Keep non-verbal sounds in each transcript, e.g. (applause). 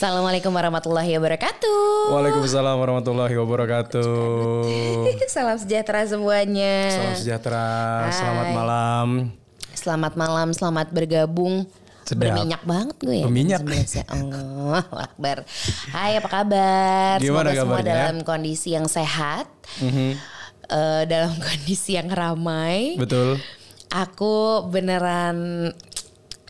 Assalamualaikum warahmatullahi wabarakatuh. Waalaikumsalam warahmatullahi wabarakatuh. (laughs) Salam sejahtera semuanya. Salam sejahtera, selamat malam. Selamat malam, selamat bergabung. Sedap. Berminyak banget gue ya. Berminyak. Allah Akbar. Hai apa kabar? Gimana Semoga semua kabarnya? dalam kondisi yang sehat. Eh, dalam (laughs) kondisi yang ramai. Betul. Aku beneran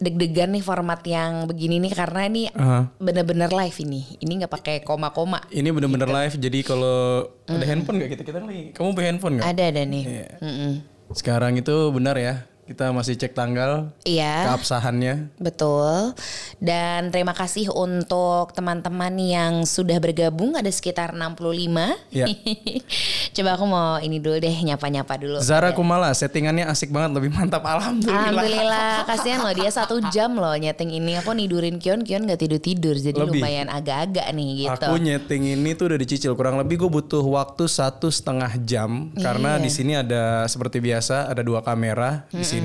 deg-degan nih format yang begini nih karena ini Aha. bener-bener live ini. Ini nggak pakai koma-koma. Ini bener-bener live, jadi kalau ada handphone nggak kita kita nih? Kamu punya handphone nggak? Ada ada nih. Iya. Mm-mm. Sekarang itu benar ya, kita masih cek tanggal Iya. keabsahannya. Betul. Dan terima kasih untuk teman-teman yang sudah bergabung ada sekitar 65. Iya. (laughs) Coba aku mau ini dulu deh nyapa-nyapa dulu. Zara Kumala, settingannya asik banget, lebih mantap alhamdulillah. Alhamdulillah, (laughs) kasihan loh dia satu jam loh nyeting ini. Aku nidurin Kion, Kion gak tidur tidur, jadi Lebih. lumayan agak-agak nih gitu. Aku nyeting ini tuh udah dicicil kurang lebih gue butuh waktu satu setengah jam karena Iya. di sini ada seperti biasa ada dua kamera di sini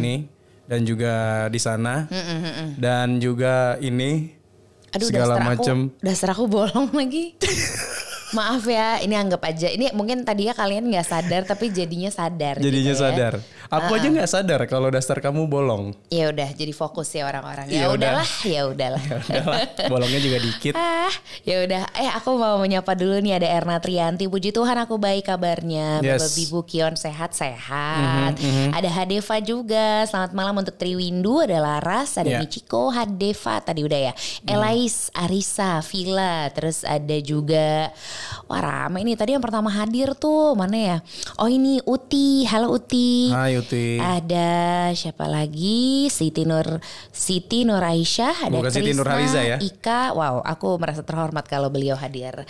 dan juga di sana dan juga ini Aduh, segala macam. dasar aku bolong lagi. (laughs) Maaf ya, ini anggap aja. Ini mungkin tadinya kalian nggak sadar, tapi jadinya sadar. Jadinya gitu ya. sadar. Aku aja nggak sadar kalau dasar kamu bolong. Ya udah, jadi fokus ya orang-orang. Ya Ya udah. udahlah, ya udahlah. Udahlah, bolongnya juga dikit. Ah, ya udah. Eh, aku mau menyapa dulu nih ada Erna Trianti. Puji Tuhan aku baik kabarnya. Yes. Bapak Bibu Kion sehat-sehat. Ada Hadeva juga. Selamat malam untuk Triwindu, ada Laras, ada Ya. Michiko, Hadeva tadi udah ya. Elais, Arisa, Vila, terus ada juga Wah rame ini tadi yang pertama hadir tuh mana ya? Oh ini Uti, halo Uti. Hai Uti. Ada siapa lagi? Siti Nur Siti Nur Aisyah, ada Bukan Siti Krisna, Nurhaliza ya? Ika. Wow, aku merasa terhormat kalau beliau hadir.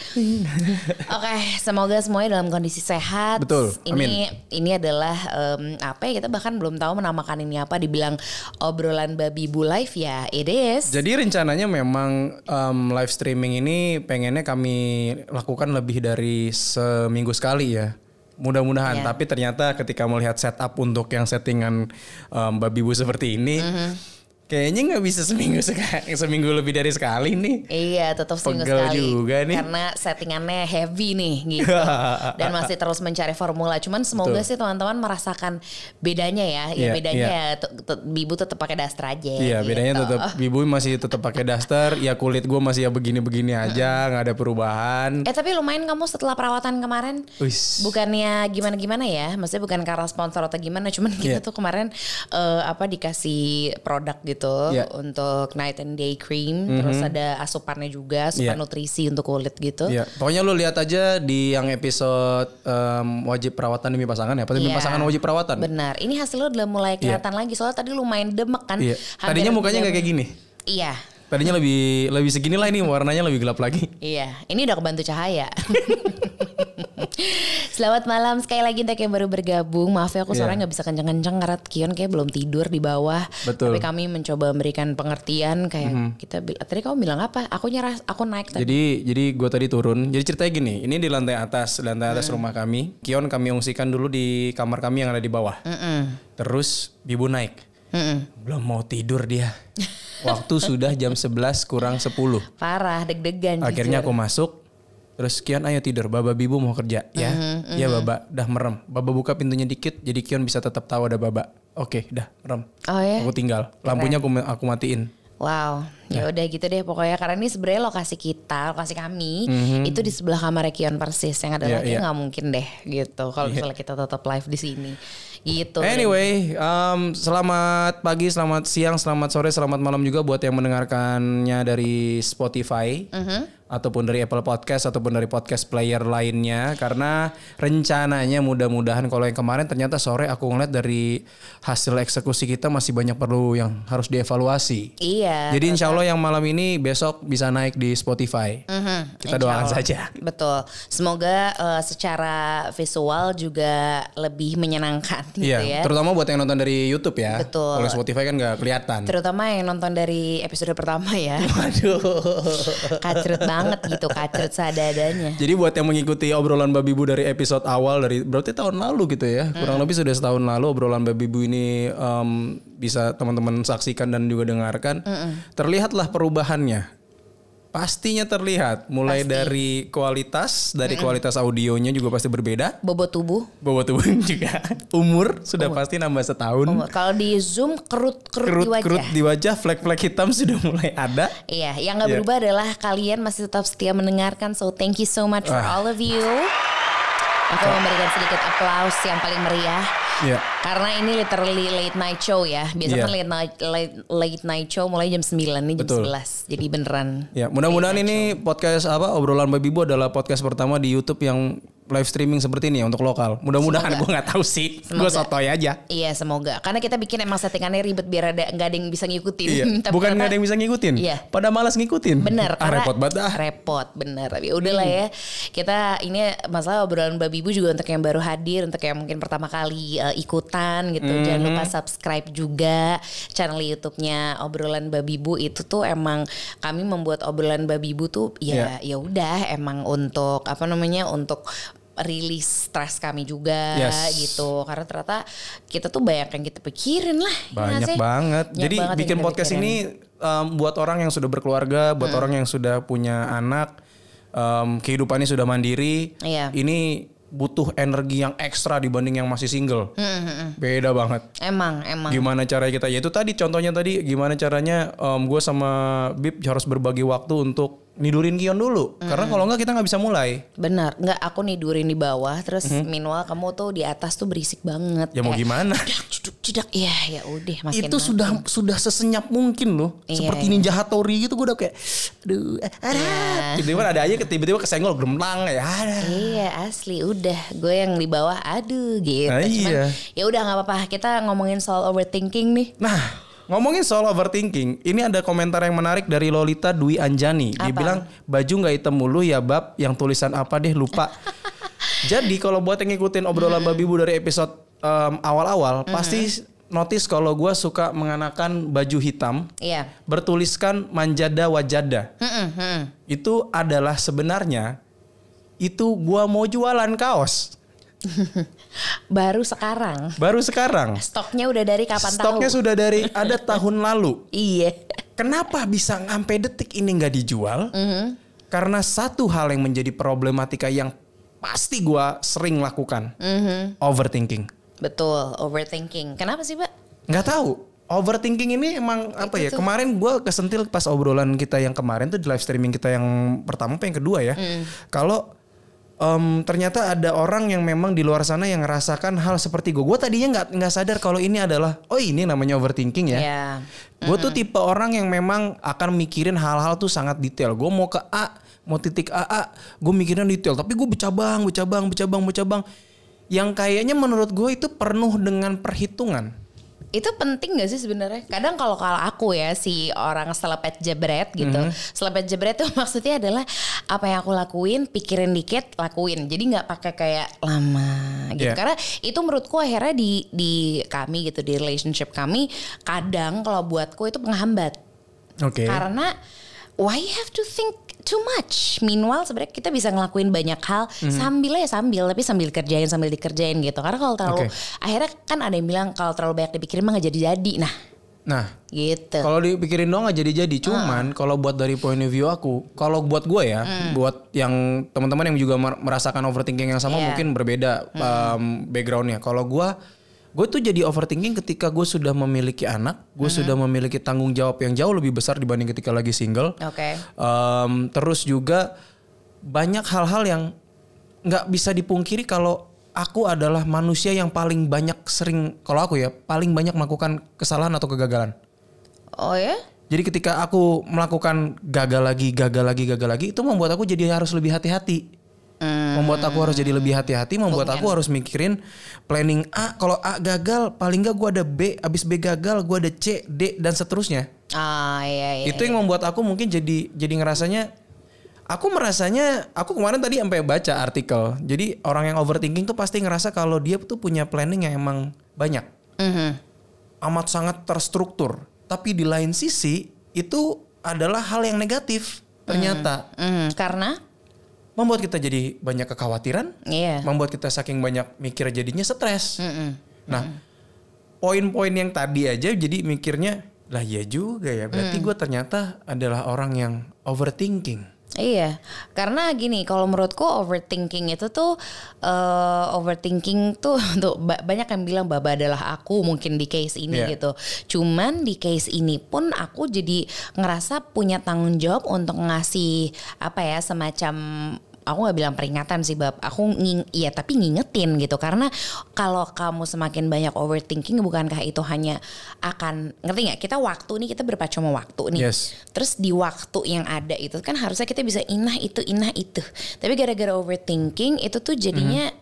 (laughs) Oke, semoga semuanya dalam kondisi sehat. Betul, Ini ini adalah em, apa ya? Kita bahkan belum tahu menamakan ini apa. Dibilang obrolan babi bu live ya, it is. Jadi rencananya memang um, live streaming ini pengennya kami lakukan lebih dari seminggu sekali ya. Mudah-mudahan. Iya. Tapi ternyata ketika melihat setup untuk yang settingan um, babi bu seperti ini, Mhm. Kayaknya nggak bisa seminggu sekali, seminggu lebih dari sekali nih. Iya, tetap seminggu Pegel sekali. juga nih. Karena settingannya heavy nih gitu. (laughs) Dan masih terus mencari formula. Cuman semoga Betul. sih teman-teman merasakan bedanya ya. Ya Iya, bedanya iya. ya Bibu tetap pakai daster aja. Iya, bedanya gitu. tetap (laughs) Bibu masih tetap pakai daster, ya kulit gue masih ya begini-begini aja, nggak ada perubahan. Eh tapi lumayan kamu setelah perawatan kemarin Wis. bukannya gimana-gimana ya, maksudnya bukan karena sponsor atau gimana, cuman kita Iya. tuh kemarin eh, apa dikasih produk gitu Iya. untuk night and day cream, terus ada asupannya juga, asupan Iya. nutrisi untuk kulit gitu. Iya, pokoknya lu lihat aja di yang episode em, wajib perawatan demi pasangan ya, apa demi Iya. pasangan wajib perawatan. Benar, ini hasilnya udah mulai kelihatan lagi soalnya tadi lumayan demek kan. Iya. Hampir Tadinya mukanya nggak kayak gini. Iya. Tadinya lebih lebih segini lah ini warnanya lebih gelap lagi. Iya, ini udah kebantu cahaya. Selamat malam sekali lagi untuk yang baru bergabung. Maaf ya aku Iya. suaranya nggak bisa kenceng-kenceng karena Kion kayak belum tidur di bawah. Betul. Tapi kami mencoba memberikan pengertian kayak kita bil- tadi kamu bilang apa? Aku nyerah, aku naik tadi. Jadi jadi gue tadi turun. Jadi ceritanya gini, ini di lantai atas, lantai Hmm. atas rumah kami. Kion kami ungsikan dulu di kamar kami yang ada di bawah. Mm-mm. Terus Bibu naik. Mm-mm. Belum mau tidur dia. Waktu sudah jam 11 kurang 10. Parah, deg-degan. Akhirnya jujur. aku masuk. Terus Kion ayo tidur, Baba Bibu mau kerja ya. Mm-hmm, Iya Baba, dah merem. Baba buka pintunya dikit, jadi Kion bisa tetap tahu ada Baba. Oke, dah merem. Oh ya. Aku tinggal. Lampunya aku aku matiin. Wow, ya udah gitu deh pokoknya karena ini sebenarnya lokasi kita, lokasi kami itu di sebelah kamar Kion persis yang ada. Iya, lagi iya. nggak mungkin deh gitu kalau misalnya kita tetap live di sini gitu. Anyway, um, selamat pagi, selamat siang, selamat sore, selamat malam juga buat yang mendengarkannya dari Spotify Mhm. Ataupun dari Apple Podcast ataupun dari podcast player lainnya. Karena rencananya mudah-mudahan kalau yang kemarin ternyata sore aku ngeliat dari hasil eksekusi kita masih banyak perlu yang harus dievaluasi. Iya. Jadi insya Allah yang malam ini besok bisa naik di Spotify. Mhm, Kita insya doakan Allah. saja. Betul. Semoga eh, secara visual juga lebih menyenangkan gitu ya. Iya, terutama buat yang nonton dari YouTube ya. Betul. Kalau Spotify kan nggak kelihatan. Terutama yang nonton dari episode pertama ya. (laughs) Waduh. Kacrut banget gitu, kacrut seadanya. Jadi buat yang mengikuti obrolan Babi Bu dari episode awal dari berarti tahun lalu gitu ya. Kurang lebih sudah setahun lalu obrolan Babi Bu ini em, bisa teman-teman saksikan dan juga dengarkan. Terlihatlah perubahannya. Pastinya terlihat, mulai Pasti. dari kualitas, dari kualitas audionya juga pasti berbeda. Bobot tubuh. Bobot tubuh (laughs) juga. Umur sudah pasti nambah setahun. Oh, Kalau di zoom kerut-kerut di wajah. Kerut-kerut di wajah, flek-flek hitam (laughs) sudah mulai ada. Iya, yang nggak Iya. berubah adalah kalian masih tetap setia mendengarkan. So thank you so much for Ah. all of you. Aku memberikan sedikit applause yang paling meriah. Iya. Karena ini literally late night show ya. Biasanya kan late night, late, late night show mulai jam 9 nih jam Betul. 11. Jadi beneran. Ya, mudah-mudahan ini podcast apa obrolan Babi Bu adalah podcast pertama di YouTube yang live streaming seperti ini ya untuk lokal. Mudah-mudahan gue nggak tahu sih. Gue sotoy aja. Iya semoga. Karena kita bikin emang settingannya ribet biar ada nggak ada yang bisa ngikutin. Iya. (laughs) Tapi Bukan nggak ada yang bisa ngikutin. Iya. Pada malas ngikutin. Bener Ah, repot banget ah. Repot bener Tapi udahlah ya Kita ini masalah obrolan Babi Ibu juga Untuk yang baru hadir Untuk yang mungkin pertama kali uh, ikutan gitu Jangan Mhm. lupa subscribe juga Channel Youtube-nya Obrolan Babi Ibu Itu tuh emang Kami membuat obrolan Babi Ibu tuh Ya Iya. ya udah Emang untuk Apa namanya Untuk rilis stres kami juga Yes. gitu karena ternyata kita tuh banyak yang kita pikirin lah ya Banyak sih? banget. Banyak Jadi banget bikin podcast pikirin. ini um, buat orang yang sudah berkeluarga, buat Hmm. orang yang sudah punya anak, um, kehidupannya sudah mandiri. Iya. Ini butuh energi yang ekstra dibanding yang masih single. Hmm, Beda banget. emang emang Gimana caranya kita? Ya itu tadi contohnya tadi gimana caranya gue sama Bib harus berbagi waktu untuk nidurin Kion dulu. Hmm. Karena kalau nggak kita nggak bisa mulai. Benar, nggak aku nidurin di bawah, terus meanwhile kamu tuh di atas tuh berisik banget. Ya mau Kayak, gimana? Ceduk, cedak, iya ya udah makin. itu sudah sudah sesenyap mungkin loh. Iya, Seperti iya. Ninja Hattori gitu gue udah kayak aduh ada. Iya. Tiba-tiba ada aja tiba-tiba kesenggol gemlang ya ada. Iya asli udah gue yang di bawah aduh gitu. Nah, iya. ya udah nggak apa-apa kita ngomongin soal overthinking nih. Nah, ngomongin soal overthinking, ini ada komentar yang menarik dari Lolita Dwi Anjani. Dia Apa? bilang baju nggak hitam mulu ya bab, yang tulisan apa deh lupa. (laughs) Jadi kalau buat yang ngikutin obrolan babi bu dari episode awal-awal, pasti notice kalau gue suka mengenakan baju hitam Iya. bertuliskan manjada wajada. Mm-mm, mm. Itu adalah sebenarnya itu gua mau jualan kaos. (laughs) Baru sekarang. Baru sekarang. Stoknya udah dari kapan Stoknya tahu? sudah dari ada tahun lalu. Iya. Kenapa bisa sampai detik ini nggak dijual? Mm-hmm. Karena satu hal yang menjadi problematika yang pasti gua sering lakukan, Mhm. overthinking. Betul, overthinking. Kenapa sih, Mbak? Nggak tahu. Overthinking ini emang apa ya? Kemarin gua kesentil pas obrolan kita yang kemarin tuh di live streaming kita yang pertama apa yang kedua ya. Kalau em, ternyata ada orang yang memang di luar sana yang ngerasakan hal seperti gue. Gue tadinya nggak nggak sadar kalau ini adalah oh ini namanya overthinking ya. Iya. Gue tuh tipe orang yang memang akan mikirin hal-hal tuh sangat detail. Gue mau ke A, mau titik A, A gue mikirin detail. Tapi gue bercabang, bercabang, bercabang, bercabang. Yang kayaknya menurut gue itu penuh dengan perhitungan. Itu penting gak sih sebenarnya? Kadang kalau kalau aku ya si orang selepet jebret gitu. Mhm. Selepet jebret tuh (laughs) maksudnya adalah apa yang aku lakuin, pikirin dikit, lakuin. Jadi nggak pakai kayak lama gitu. Iya. Karena itu menurutku akhirnya di di kami gitu di relationship kami kadang kalau buatku itu penghambat. Oke. Karena why you have to think too much. Meanwhile sebenarnya kita bisa ngelakuin banyak hal Mhm. sambil ya sambil tapi sambil kerjain sambil dikerjain gitu. Karena kalau terlalu Oke. akhirnya kan ada yang bilang kalau terlalu banyak dipikirin mah gak jadi-jadi. Nah, Nah, gitu. Kalau dipikirin doang nggak jadi-jadi. Cuman kalau buat dari point of view aku, kalau buat gue ya, buat yang teman-teman yang juga mer- merasakan overthinking yang sama Iya. mungkin berbeda um, backgroundnya. Kalau gue, gue tuh jadi overthinking ketika gue sudah memiliki anak, gue sudah memiliki tanggung jawab yang jauh lebih besar dibanding ketika lagi single. Oke. Um, terus juga banyak hal-hal yang nggak bisa dipungkiri kalau aku adalah manusia yang paling banyak sering kalau aku ya paling banyak melakukan kesalahan atau kegagalan. Oh ya? Jadi ketika aku melakukan gagal lagi, gagal lagi, gagal lagi, itu membuat aku jadi harus lebih hati-hati. Hmm. Membuat aku harus jadi lebih hati-hati, membuat aku harus mikirin planning A. Kalau A gagal, paling nggak gue ada B, abis B gagal, gue ada C, D dan seterusnya. Ah iya iya. itu yang membuat aku mungkin jadi jadi ngerasanya, aku merasanya, aku kemarin tadi sampai baca artikel. Jadi orang yang overthinking tuh pasti ngerasa kalau dia tuh punya planning yang emang banyak Mhm. amat sangat terstruktur. Tapi di lain sisi itu adalah hal yang negatif ternyata Mhm, Karena membuat kita jadi banyak kekhawatiran, iya. membuat kita saking banyak mikir jadinya stres. Mhm. Nah, poin-poin yang tadi aja jadi mikirnya Lah iya juga ya. Berarti Hmm. gue ternyata adalah orang yang overthinking. Iya, karena gini, kalau menurutku overthinking itu tuh eh, overthinking tuh (laughs) tuh ba- banyak yang bilang baba adalah aku mungkin di case ini Iya. gitu. Cuman di case ini pun aku jadi ngerasa punya tanggung jawab untuk ngasih apa ya semacam aku nggak bilang peringatan sih bab aku nging iya tapi ngingetin gitu karena kalau kamu semakin banyak overthinking bukankah itu hanya akan ngerti nggak kita waktu nih kita berpacu sama waktu nih Yes. Terus di waktu yang ada itu kan harusnya kita bisa inah itu inah itu. Tapi gara-gara overthinking itu tuh jadinya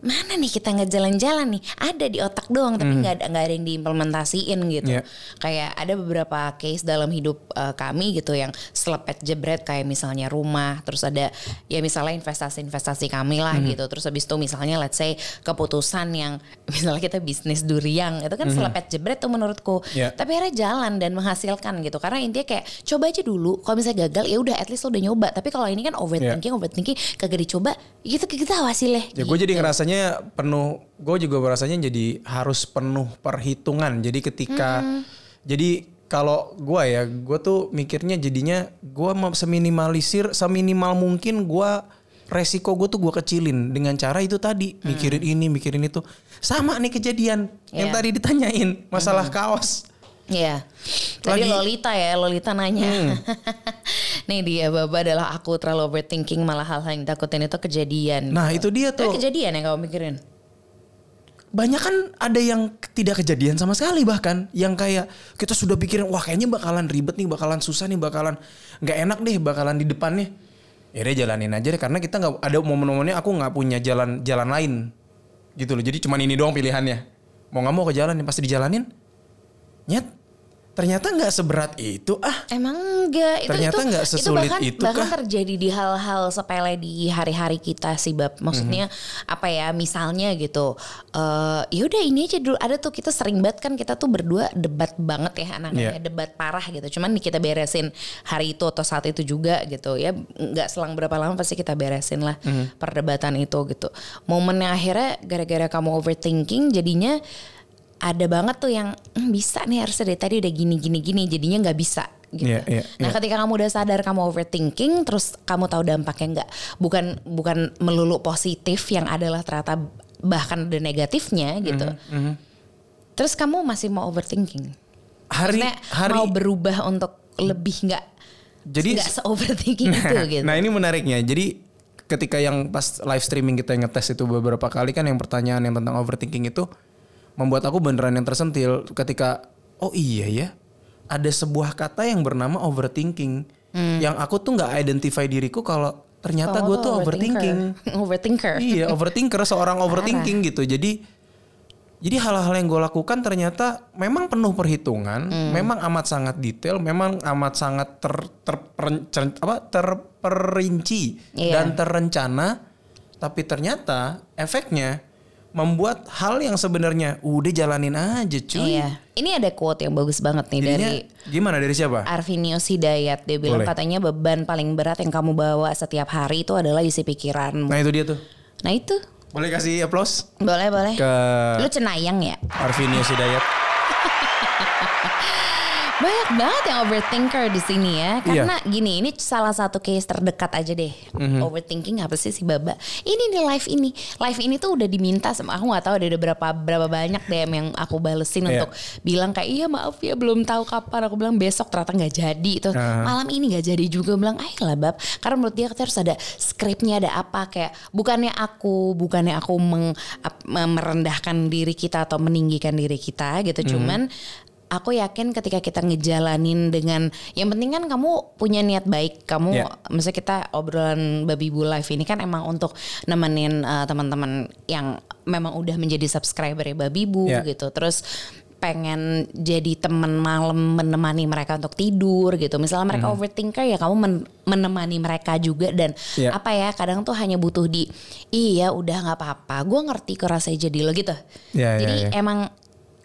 mana nih kita nggak jalan-jalan nih ada di otak doang tapi nggak ada nggak ada yang diimplementasiin gitu. Iya. Kayak ada beberapa case dalam hidup uh, kami gitu yang selepet jebret kayak misalnya rumah, terus ada ya misalnya investasi-investasi kami lah gitu. Terus habis itu misalnya let's say keputusan yang (laughs) misalnya kita bisnis durian itu kan selepet jebret tuh menurutku. Iya. Tapi akhirnya jalan dan menghasilkan gitu. Karena intinya kayak coba aja dulu. Kalau misalnya gagal ya udah at least lo udah nyoba. Tapi kalau ini kan overthinking, overthinking kagak dicoba, ya gitu kita hasilnya. Ya gue jadi ngerasanya penuh, gue juga merasanya jadi harus penuh perhitungan. Jadi ketika, jadi kalau gue ya, gue tuh mikirnya jadinya gue mau seminimalisir, seminimal mungkin gue resiko gue tuh gue kecilin dengan cara itu tadi mikirin ini, mikirin itu. Sama nih kejadian yang Iya. tadi ditanyain masalah kaos. Iya. Tadi Lagi- Lolita ya, Lolita nanya. (laughs) Nih dia Baba adalah aku terlalu overthinking malah hal-hal yang takutin itu kejadian. Nah itu dia Tapi tuh. kejadian yang kamu mikirin. banyak kan ada yang tidak kejadian sama sekali bahkan yang kayak kita sudah pikirin wah kayaknya bakalan ribet nih bakalan susah nih bakalan nggak enak deh bakalan di depannya ya deh jalanin aja deh karena kita nggak ada momen-momennya aku nggak punya jalan jalan lain gitu loh jadi cuman ini doang pilihannya mau nggak mau ke jalan pasti dijalanin nyet ternyata nggak seberat itu ah Emang enggak itu Ternyata itu, nggak itu sesulit bahkan, itu bahkan kah? terjadi di hal-hal sepele di hari-hari kita sih bab maksudnya Mhm. apa ya misalnya gitu eh ya udah ini aja dulu ada tuh kita sering banget kan kita tuh berdua debat banget ya anaknya Iya. debat parah gitu cuman kita beresin hari itu atau saat itu juga gitu ya nggak selang berapa lama pasti kita beresin lah Mhm. perdebatan itu gitu momennya akhirnya gara-gara kamu overthinking jadinya ada banget tuh yang "Hmm, bisa nih harusnya dari tadi udah gini gini gini jadinya nggak bisa gitu. Iya, iya, nah iya. ketika kamu udah sadar kamu overthinking terus kamu tahu dampaknya nggak bukan bukan melulu positif yang adalah ternyata bahkan ada negatifnya gitu. Mhm, Terus kamu masih mau overthinking? hari Maksudnya hari mau berubah untuk lebih nggak Jadi- nggak se overthinking itu (laughs) gitu. Nah ini menariknya. Jadi ketika yang pas live streaming kita ngetes itu beberapa kali kan yang pertanyaan yang tentang overthinking itu membuat aku beneran yang tersentil ketika oh iya ya ada sebuah kata yang bernama overthinking yang aku tuh nggak identify diriku kalau ternyata gue tuh overthinking. (laughs) overthinker. iya overthinker seorang overthinking gitu. Jadi jadi hal-hal yang gue lakukan ternyata memang penuh perhitungan, Hmm. memang amat sangat detail, memang amat sangat ter, ter- cer- apa, terperinci Iya. dan terencana, tapi ternyata efeknya membuat hal yang sebenarnya udah jalanin aja cuy. Iya. Ini ada quote yang bagus banget nih Jadinya dari gimana dari siapa? Arvinius Hidayat dia bilang Boleh. katanya beban paling berat yang kamu bawa setiap hari itu adalah isi pikiranmu. Nah itu dia tuh. Nah itu Boleh kasih applause boleh boleh. ke Lu cenayang ya. Arvinius Hidayat. (laughs) Banyak banget yang overthinker di sini ya. Iya. Karena gini, ini salah satu case terdekat aja deh. Mhm. Overthinking apa sih si Baba? Ini nih live ini. Live ini tuh udah diminta sama aku nggak tahu ada berapa berapa banyak DM yang aku balesin Iya. untuk bilang kayak iya maaf ya belum tahu kapan. Aku bilang besok ternyata nggak jadi. Terus Ah. malam ini nggak jadi juga. Bilang ayolah Bab. Karena menurut dia kita harus ada skripnya ada apa kayak bukannya aku bukannya aku meng, merendahkan diri kita atau meninggikan diri kita gitu. Mhm. Cuman aku yakin ketika kita ngejalanin dengan yang penting kan kamu punya niat baik kamu Iya. maksudnya kita obrolan babi bu live ini kan emang untuk nemenin uh, teman-teman yang memang udah menjadi subscriber ya babi bu Iya. gitu terus pengen jadi teman malam menemani mereka untuk tidur gitu misalnya mereka overthinker ya kamu men- menemani mereka juga dan Hmm. Iya. apa ya kadang tuh hanya butuh di iya udah nggak apa-apa gue ngerti kok rasanya jadi lo gitu Iya, iya, jadi iya. emang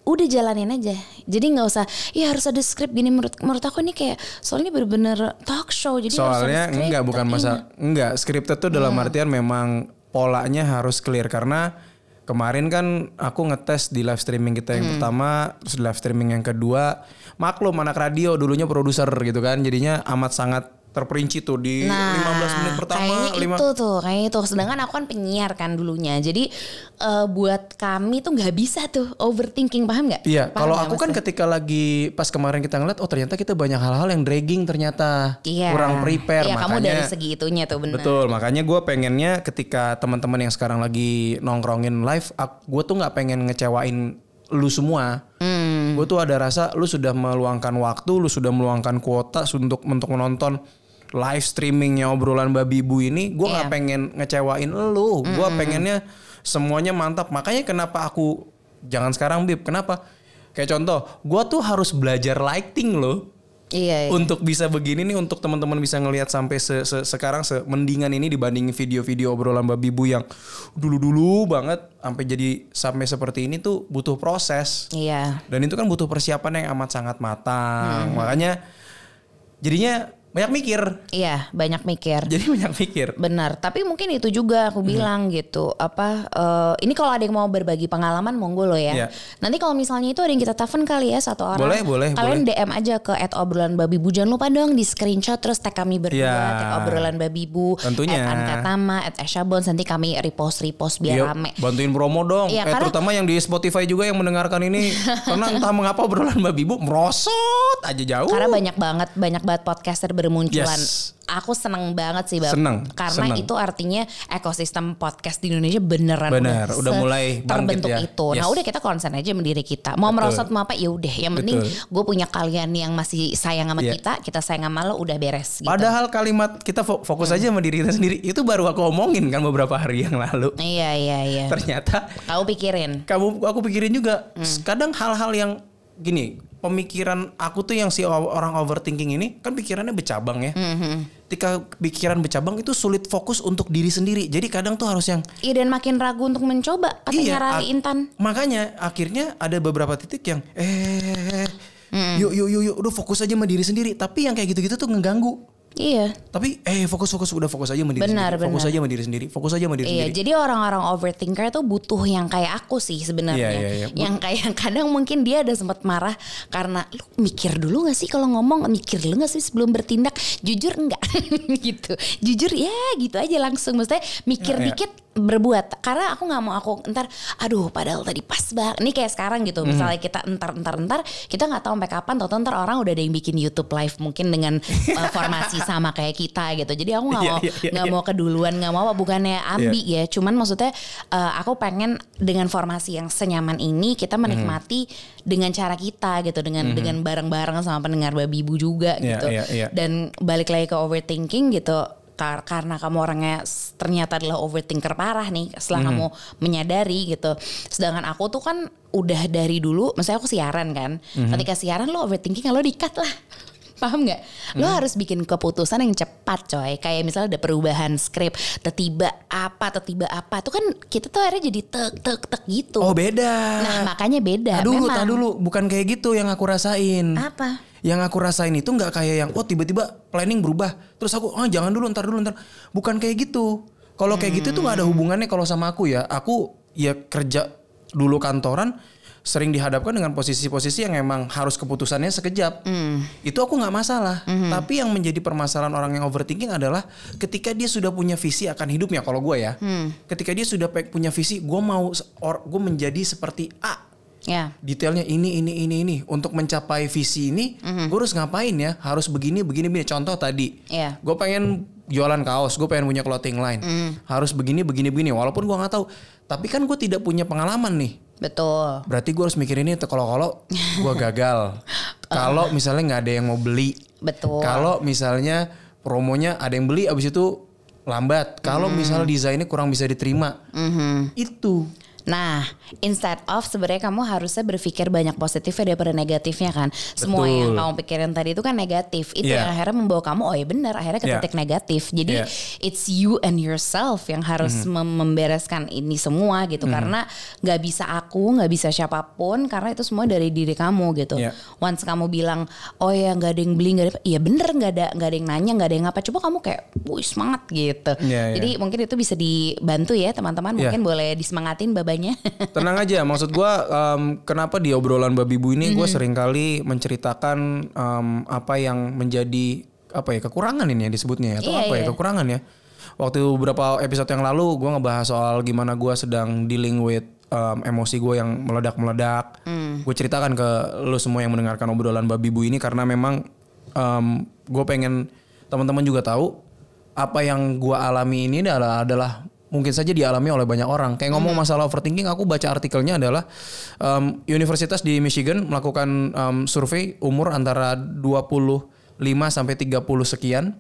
udah jalanin aja. Jadi nggak usah ya harus ada skrip gini. Menurut menurut aku ini kayak soalnya bener-bener talk show jadi harus Soalnya ada skrip, enggak bukan masa enggak scripted tuh dalam artian memang polanya harus clear karena kemarin kan aku ngetes di live streaming kita yang pertama, terus di live streaming yang kedua, maklum anak radio dulunya produser gitu kan, jadinya amat sangat terperinci tuh di 15 menit pertama. Nah, kayaknya lima- itu tuh, kayaknya itu. Sedangkan aku kan penyiar kan dulunya. Jadi eh, buat kami tuh nggak bisa tuh overthinking, paham nggak? Iya, kalau aku kan ketika lagi pas kemarin kita ngeliat, oh ternyata kita banyak hal-hal yang dragging ternyata Iya. kurang prepare, Iya, kamu makanya dari segi itunya tuh benar. betul, makanya gue pengennya ketika teman-teman yang sekarang lagi nongkrongin live, gue tuh nggak pengen ngecewain lu semua. Hmm. Gue tuh ada rasa lu sudah meluangkan waktu, lu sudah meluangkan kuota untuk untuk menonton live streamingnya obrolan babi ibu ini. Gue nggak Iya. pengen ngecewain lu. Gue pengennya semuanya mantap. Makanya kenapa aku jangan sekarang bib? Kenapa? Kayak contoh, gue tuh harus belajar lighting loh Iya, iya. untuk bisa begini nih untuk teman-teman bisa ngelihat sampai se- se- sekarang semendingan ini dibanding video-video obrolan babi bu yang dulu-dulu banget sampai jadi sampai seperti ini tuh butuh proses Iya. dan itu kan butuh persiapan yang amat sangat matang makanya jadinya banyak mikir Iya, banyak mikir. (laughs) jadi banyak mikir Benar, tapi mungkin itu juga Hmm. aku bilang gitu. Apa eh, ini kalau ada yang mau berbagi pengalaman monggo lo ya. Iya. Nanti kalau misalnya itu ada yang kita telepon kali ya satu orang. Boleh, boleh, Kalian DM aja ke obrolan babi bu. Jangan lupa dong di screenshot terus tag kami berdua, Iya. tag obrolan babi bu. Tentunya. At Ankatama, at Eshabons. Nanti kami repost repost biar Yuk, rame. bantuin promo dong Iya, eh karena- terutama yang di Spotify juga yang mendengarkan ini (laughs) karena entah mengapa obrolan babi bu merosot aja jauh Karena banyak banget banyak banget podcaster bermunculan. Yes. Aku seneng banget sih Bab. Seneng, Karena seneng. itu artinya ekosistem podcast di Indonesia beneran Benar, udah se- mulai terbentuk ya. itu. Nah Yes. udah kita konsen aja sama diri kita. Mau Betul. merosot mau apa ya udah. Yang penting gue punya kalian yang masih sayang sama Iya. kita, kita sayang sama lo udah beres gitu. Padahal kalimat kita fo- fokus aja sama diri kita sendiri itu baru aku omongin kan beberapa hari yang lalu. Iya iya iya. Ternyata Kau pikirin. kamu aku pikirin juga Hmm. kadang hal-hal yang gini pemikiran aku tuh yang si orang overthinking ini kan pikirannya bercabang ya. Hmm, Ketika pikiran bercabang itu sulit fokus untuk diri sendiri. Jadi kadang tuh harus yang Iya dan makin ragu untuk mencoba katanya Rari ak- Intan. Makanya akhirnya ada beberapa titik yang eh Hmm. yuk yuk yuk yuk udah fokus aja sama diri sendiri. Tapi yang kayak gitu-gitu tuh ngeganggu. Iya. Tapi eh fokus fokus udah fokus aja sama diri Benar, sendiri. Fokus benar. aja sama diri sendiri. Fokus aja sama diri Iya, sendiri. jadi orang-orang overthinker tuh butuh yang kayak aku sih sebenarnya. Iya, iya, iya. Yang kayak (laughs) kadang mungkin dia ada sempat marah karena lu mikir dulu gak sih kalau ngomong mikir dulu gak sih sebelum bertindak? Jujur enggak (laughs) gitu. Jujur ya gitu aja langsung maksudnya mikir iya. dikit berbuat. Karena aku nggak mau aku entar aduh padahal tadi pas banget ini kayak sekarang gitu Mhm. misalnya kita entar entar entar kita nggak tahu sampai kapan tau ntar orang udah ada yang bikin YouTube live mungkin dengan uh, (laughs) formasi sama kayak kita gitu. Jadi aku nggak Iya, mau iya, iya, nggak iya. mau keduluan nggak mau apa bukannya ambi ya. Cuman maksudnya uh, aku pengen dengan formasi yang senyaman ini kita menikmati dengan cara kita gitu dengan dengan bareng-bareng sama pendengar babi ibu juga Iya, gitu. iya, iya. dan balik lagi ke overthinking gitu kar- karena kamu orangnya ternyata adalah overthinker parah nih setelah Mhm. kamu menyadari gitu sedangkan aku tuh kan udah dari dulu maksudnya aku siaran kan Mhm. ketika siaran lo overthinking lo dikat lah (laughs) paham nggak lo harus bikin keputusan yang cepat coy kayak misalnya ada perubahan skrip tiba apa tiba apa tuh kan kita tuh akhirnya jadi tek tek tek gitu Oh beda. nah makanya beda memang. tah dulu, bukan kayak gitu yang aku rasain. apa Yang aku rasain itu nggak kayak yang oh tiba-tiba planning berubah. Terus aku ah jangan dulu ntar dulu ntar. Bukan kayak gitu. Kalau kayak gitu tuh nggak ada hubungannya kalau sama aku ya. Aku ya kerja dulu kantoran sering dihadapkan dengan posisi-posisi yang emang harus keputusannya sekejap. Itu aku nggak masalah. Tapi yang menjadi permasalahan orang yang overthinking adalah ketika dia sudah punya visi akan hidupnya. Kalau gue ya, ketika dia sudah punya visi, gue mau gue menjadi seperti A ya. Detailnya ini ini ini ini. Untuk mencapai visi ini gue harus ngapain ya? Harus begini begini begini. Contoh tadi. Iya. gue pengen jualan kaos gue pengen punya clothing line. Harus begini begini begini. Walaupun gue nggak tahu. Tapi kan gue tidak punya pengalaman nih. Betul. Berarti gue harus mikir ini kalau kalau gue (laughs) gagal. Kalau misalnya nggak ada yang mau beli. Betul. Kalau misalnya promonya ada yang beli abis itu lambat. Kalau misalnya desainnya kurang bisa diterima. Itu Nah, instead of sebenarnya kamu harusnya berpikir banyak positifnya daripada negatifnya kan. Semua Betul. yang kamu pikirin tadi itu kan negatif. Itu Iya. yang akhirnya membawa kamu oh ya benar akhirnya ke Iya. titik negatif. Jadi Iya. it's you and yourself yang harus mem- membereskan ini semua gitu karena nggak bisa aku, nggak bisa siapa pun karena itu semua dari diri kamu gitu. Iya. Once kamu bilang oh ya nggak ada yang beli nggak ada, iya bener nggak ada nggak ada yang nanya nggak ada yang apa. Coba kamu kayak, wih semangat gitu. Iya, iya. Jadi mungkin itu bisa dibantu ya teman-teman. Iya. Mungkin boleh disemangatin babanya (laughs) Tenang aja, maksud gua em, kenapa di obrolan babi bu ini Mhm. gue sering kali menceritakan em, apa yang menjadi apa ya kekurangan ini ya disebutnya ya atau Iya, apa ya iya. kekurangan ya. Waktu beberapa episode yang lalu gue ngebahas soal gimana gua sedang dealing with em, emosi gue yang meledak-meledak. Hmm. Gue ceritakan ke lo semua yang mendengarkan obrolan babi bu ini karena memang gue pengen teman-teman juga tahu apa yang gua alami ini adalah adalah mungkin saja dialami oleh banyak orang. Kayak ngomong masalah overthinking, aku baca artikelnya adalah um, Universitas di Michigan melakukan um, survei umur antara 25 sampai 30 sekian.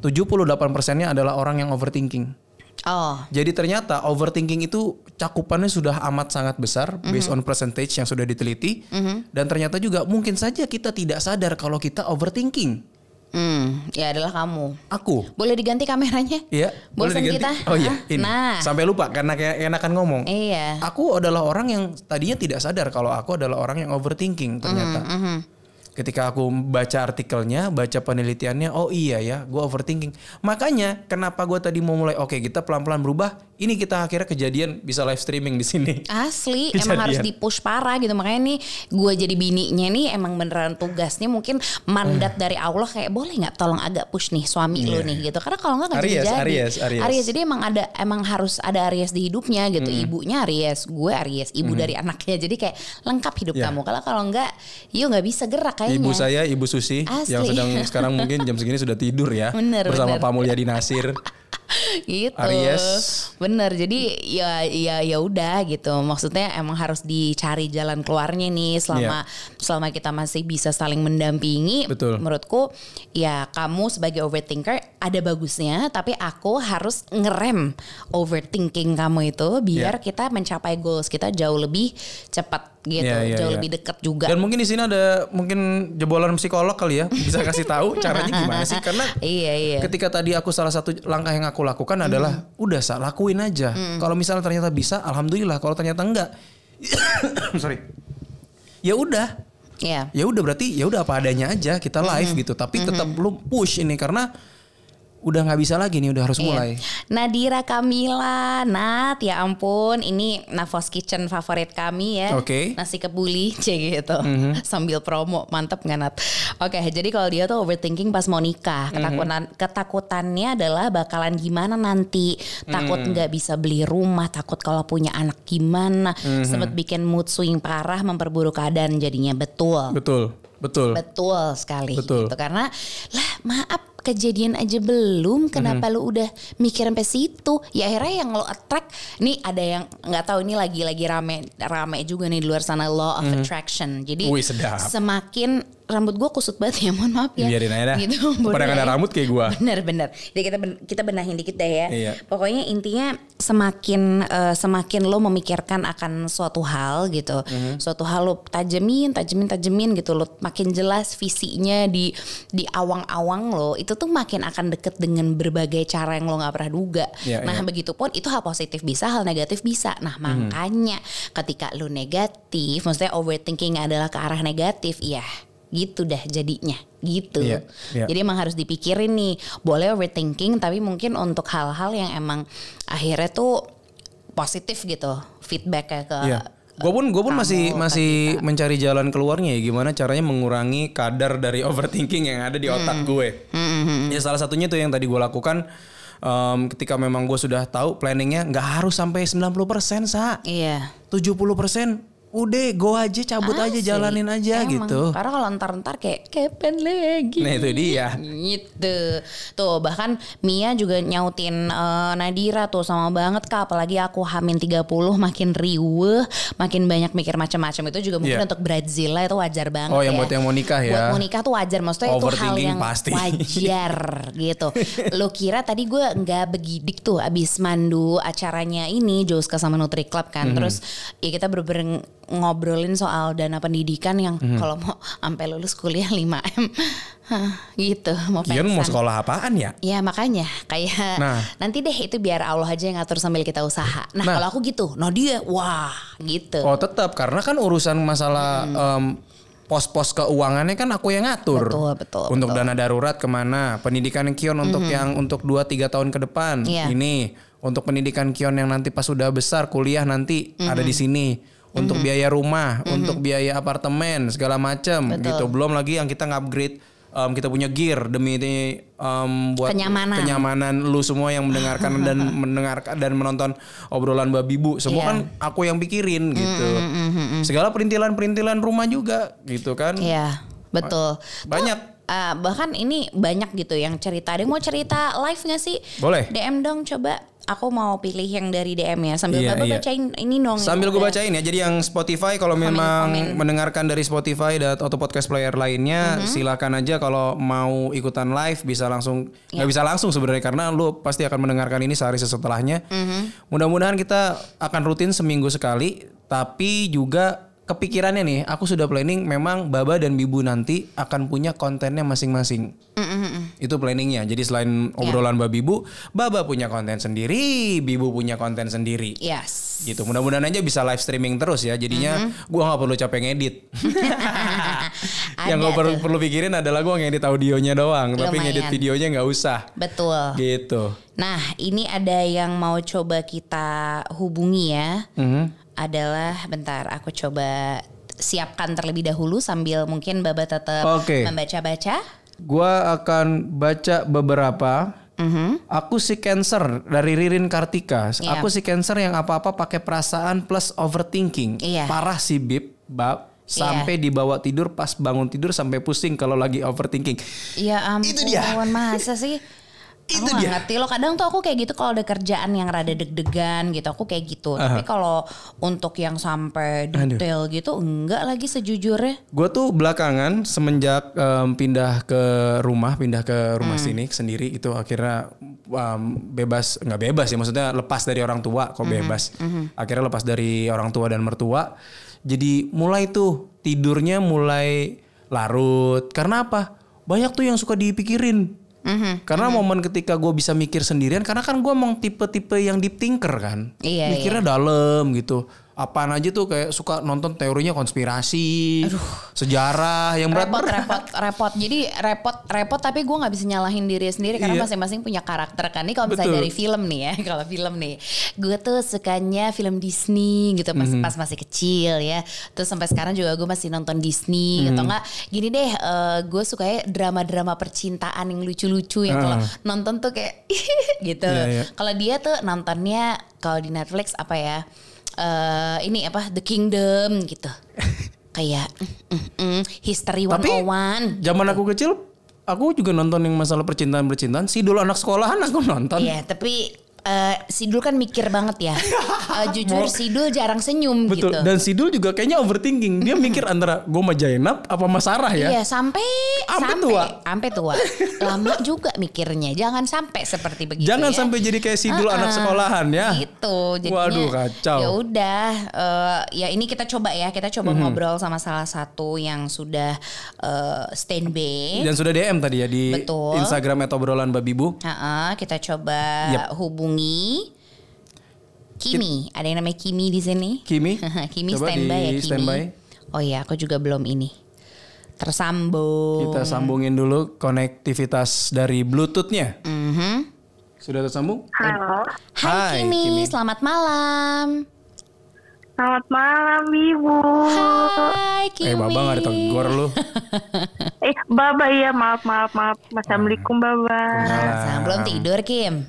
78 persennya adalah orang yang overthinking. Oh, Jadi ternyata overthinking itu cakupannya sudah amat sangat besar based on percentage yang sudah diteliti. Dan ternyata juga mungkin saja kita tidak sadar kalau kita overthinking. Hmm, ya adalah kamu. Aku Boleh diganti kameranya? Iya, Bosan diganti? kita? Oh iya, ini. Nah. Sampai lupa karena kayak enakan ngomong. Iya. Aku adalah orang yang tadinya tidak sadar kalau aku adalah orang yang overthinking ternyata. Mhm. Ketika aku baca artikelnya, baca penelitiannya, oh iya ya, gue overthinking. Makanya kenapa gue tadi mau mulai, oke kita pelan-pelan berubah. Ini kita akhirnya kejadian bisa live streaming di sini. Asli Kejadian. (laughs) emang harus dipush parah gitu makanya nih gue jadi bininya nih emang beneran tugasnya mungkin mandat dari Allah kayak boleh nggak tolong agak push nih suami lu nih gitu karena kalau nggak nggak jadi Iya. Aries, jadi Aries, Aries. jadi emang ada emang harus ada Aries di hidupnya gitu ibunya Aries gue Aries ibu dari anaknya jadi kayak lengkap hidup Ya. kamu kalau kalau nggak yuk nggak bisa gerak kayaknya Ibu saya, Ibu Susi, Asli. yang sedang (laughs) sekarang mungkin jam segini sudah tidur ya, Bener, bersama bener. Pak Mulyadi Nasir. (laughs) (laughs) gitu. Aries. Bener. Jadi ya ya ya udah gitu. Maksudnya emang harus dicari jalan keluarnya nih selama selama kita masih bisa saling mendampingi. Betul. Menurutku ya kamu sebagai overthinker ada bagusnya tapi aku harus ngerem overthinking kamu itu biar Iya. kita mencapai goals kita jauh lebih cepat gitu, Iya, iya, jauh iya. lebih deket juga. Dan mungkin di sini ada mungkin jebolan psikolog kali ya, bisa kasih tahu (laughs) caranya gimana sih? Karena iya iya. ketika tadi aku salah satu langkah yang aku lakukan adalah udah sa lakuin aja. Kalau misalnya ternyata bisa, alhamdulillah. Kalau ternyata enggak, (coughs) sorry. Ya udah, Iya. ya udah berarti ya udah apa adanya aja kita live gitu. Tapi tetap lu push ini karena udah nggak bisa lagi nih, udah harus Iya. mulai. Nadira Kamila, Nat, ya ampun, ini Navos Kitchen favorit kami ya. Oke. Nasi kebuli, (laughs) c gitu. Sambil promo, mantep nggak Nat? Oke, jadi kalau dia tuh overthinking pas mau nikah, ketakutan ketakutannya adalah bakalan gimana nanti, takut nggak bisa beli rumah, takut kalau punya anak gimana, sempet bikin mood swing parah, memperburuk keadaan jadinya betul. Betul, betul. Betul sekali Betul. gitu karena lah maaf kejadian aja belum kenapa lu udah mikir sampai situ? Ya akhirnya yang lo attract nih ada yang nggak tahu ini lagi lagi rame rame juga nih di luar sana law of attraction. Jadi Wih, sedap. semakin rambut gue kusut banget ya mohon maaf ya Biarin aja dah. gitu Pada ada rambut kayak gua. bener bener jadi kita ben- kita benahin dikit deh ya Iya. pokoknya intinya semakin eh, semakin lo memikirkan akan suatu hal gitu Mhm. suatu hal lo tajemin tajemin tajemin gitu lo makin jelas visinya di di awang-awang lo itu tuh makin akan deket dengan berbagai cara yang lo nggak pernah duga Iya, nah iya. begitupun itu hal positif bisa hal negatif bisa nah Mhm. makanya ketika lo negatif maksudnya overthinking adalah ke arah negatif ya gitu dah jadinya. Gitu. Iya, iya. jadi emang harus dipikirin nih. Boleh overthinking tapi mungkin untuk hal-hal yang emang akhirnya tuh positif gitu feedbacknya ke Iya. Gue pun gue pun kamu, masih masih mencari jalan keluarnya ya. Gimana caranya mengurangi kadar dari (laughs) overthinking yang ada di otak gue. Ya salah satunya tuh yang tadi gue lakukan em, ketika memang gue sudah tahu planningnya nggak harus sampai 90% sa. Iya. 70% udah go aja cabut aja Asli. jalanin aja Emang. gitu. karena kalau ntar-ntar kayak kapan lagi Nah itu dia. gitu tuh bahkan Mia juga nyautin eh, Nadira tuh sama banget kak apalagi aku hamin 30 makin riuh makin banyak mikir macam-macam itu juga mungkin Iya. untuk Brazila itu wajar banget Oh, yang ya. buat yang mau nikah ya. buat mau nikah tuh wajar maksudnya itu hal yang pasti. wajar (laughs) gitu lo kira tadi gue nggak begidik tuh abis mandu acaranya ini Joska sama Nutri Club kan terus ya kita bener-bener ngobrolin soal dana pendidikan yang Mhm. kalau mau sampai lulus kuliah 5M Hah, gitu mau Kian mau sekolah apaan ya? Ya makanya kayak Nah. nanti deh itu biar Allah aja yang ngatur sambil kita usaha. Nah, Nah. kalau aku gitu, no dia wah gitu. Oh tetap karena kan urusan masalah em, pos-pos keuangannya kan aku yang ngatur. Betul, betul, Untuk betul. dana darurat ke mana, pendidikan Kion untuk yang untuk 2-3 tahun ke depan Iya. ini untuk pendidikan Kion yang nanti pas sudah besar kuliah nanti ada di sini. Untuk biaya rumah, untuk biaya apartemen segala macam gitu. Belum lagi yang kita ngupgrade um, kita punya gear demi ini um, buat Kenyamanan. kenyamanan lu semua yang mendengarkan dan (laughs) mendengarkan dan menonton obrolan babi bu semua Iya. kan aku yang pikirin gitu segala perintilan-perintilan rumah juga gitu kan Iya, betul. banyak Ah, bahkan ini banyak gitu yang cerita. Ada yang mau cerita live gak sih? Boleh. DM dong coba. Aku mau pilih yang dari DM ya. Sambil Iya, Bapak iya. bacain ini dong. Sambil yang gue bacain ya. Jadi yang Spotify kalau memang mendengarkan dari Spotify dan atau podcast player lainnya, Mhm. silakan aja kalau mau ikutan live bisa langsung Ya. nggak bisa langsung sebenarnya karena lu pasti akan mendengarkan ini sehari setelahnya. Mhm. Mudah-mudahan kita akan rutin seminggu sekali, tapi juga kepikirannya nih, aku sudah planning memang Baba dan Bibu nanti akan punya kontennya masing-masing. Mhm, Itu planningnya. Jadi selain obrolan Babi Bu, Baba punya konten sendiri, Bibu punya konten sendiri Yes. gitu mudah-mudahan aja bisa live streaming terus ya jadinya Mm-hmm. gua nggak perlu capek ngedit (laughs) yang gue perlu, perlu pikirin adalah gua ngedit audionya doang tapi Lumayan. ngedit videonya nggak usah Betul. gitu Nah, ini ada yang mau coba kita hubungi ya. Mhm. Adalah bentar aku coba siapkan terlebih dahulu sambil mungkin Baba tetap Oke. membaca-baca. gua akan baca beberapa Mhm. Aku si Cancer dari Ririn Kartika. Iya. Aku si Cancer yang apa-apa pakai perasaan plus overthinking. Iya. Parah sih Bib, Bab. Sampai dibawa tidur pas bangun tidur sampai pusing kalau lagi overthinking. Ya ampun, Itu dia. masa sih? (laughs) Itu aku dia. ngerti loh. Kadang tuh aku kayak gitu kalau ada kerjaan yang rada deg-degan gitu, aku kayak gitu. Tapi kalau untuk yang sampai detail gitu, enggak lagi sejujurnya. Gue tuh belakangan semenjak em, pindah ke rumah, pindah ke rumah Hmm. sini sendiri itu akhirnya em, bebas nggak bebas ya maksudnya lepas dari orang tua kok Hmm. bebas. Akhirnya lepas dari orang tua dan mertua. Jadi mulai tuh tidurnya mulai larut. Karena apa? Banyak tuh yang suka dipikirin. Mhm. Karena momen ketika gue bisa mikir sendirian, karena kan gue emang tipe-tipe yang deep thinker kan, Iya, mikirnya dalam gitu. Apaan aja tuh kayak suka nonton teorinya konspirasi, sejarah yang berat repot repot repot jadi repot repot tapi gue nggak bisa nyalahin diri sendiri karena Iya. masing-masing punya karakter kan ini kalau misalnya Betul. dari film nih ya (laughs) kalau film nih gue tuh sukanya film Disney gitu pas Mhm. pas masih kecil ya terus sampai sekarang juga gue masih nonton Disney Mhm. atau enggak gini deh gue sukanya drama-drama percintaan yang lucu-lucu yang kalau nonton tuh kayak (laughs) gitu Iya, iya. kalau dia tuh nontonnya kalau di Netflix apa ya eh ini apa The Kingdom gitu (laughs) kayak mm, mm, mm, History Tapi 101 zaman aku kecil, aku juga nonton yang masalah percintaan percintaan. Si dulu anak sekolahan aku nonton. Iya, tapi eh, Sidul kan mikir banget ya. Eh, jujur Sidul jarang senyum Betul. gitu. Dan Sidul juga kayaknya overthinking. Dia mikir antara gue sama Jainab apa sama Sarah ya. Iya, sampai Sampai tua. sampai tua. Lama juga mikirnya. Jangan sampai seperti begitu Jangan ya. sampai jadi kayak Sidul anak sekolahan ya. Gitu. Jadinya, Waduh, kacau. Ya udah, eh, ya ini kita coba ya, kita coba Mhm. ngobrol sama salah satu yang sudah eh, standby. Dan sudah DM tadi ya di Betul. Instagram atau obrolan babibu. Ha-ha, kita coba Yep. Hubungi Kimi. Ada yang namanya Kimi di sini. Kimi, (laughs) Kimi coba standby ya Kimi. standby. Oh iya, aku juga belum ini. Tersambung. Kita sambungin dulu konektivitas dari Bluetoothnya. Mhm. Sudah tersambung? Halo, Hai, Hai, Kimi, Kimi. selamat malam. selamat malam Ibu. Hai Kimi. (laughs) Eh, Baba gak ditegur lu. Eh, Baba iya, maaf maaf maaf. Assalamualaikum Baba. Nah, belum tidur Kim.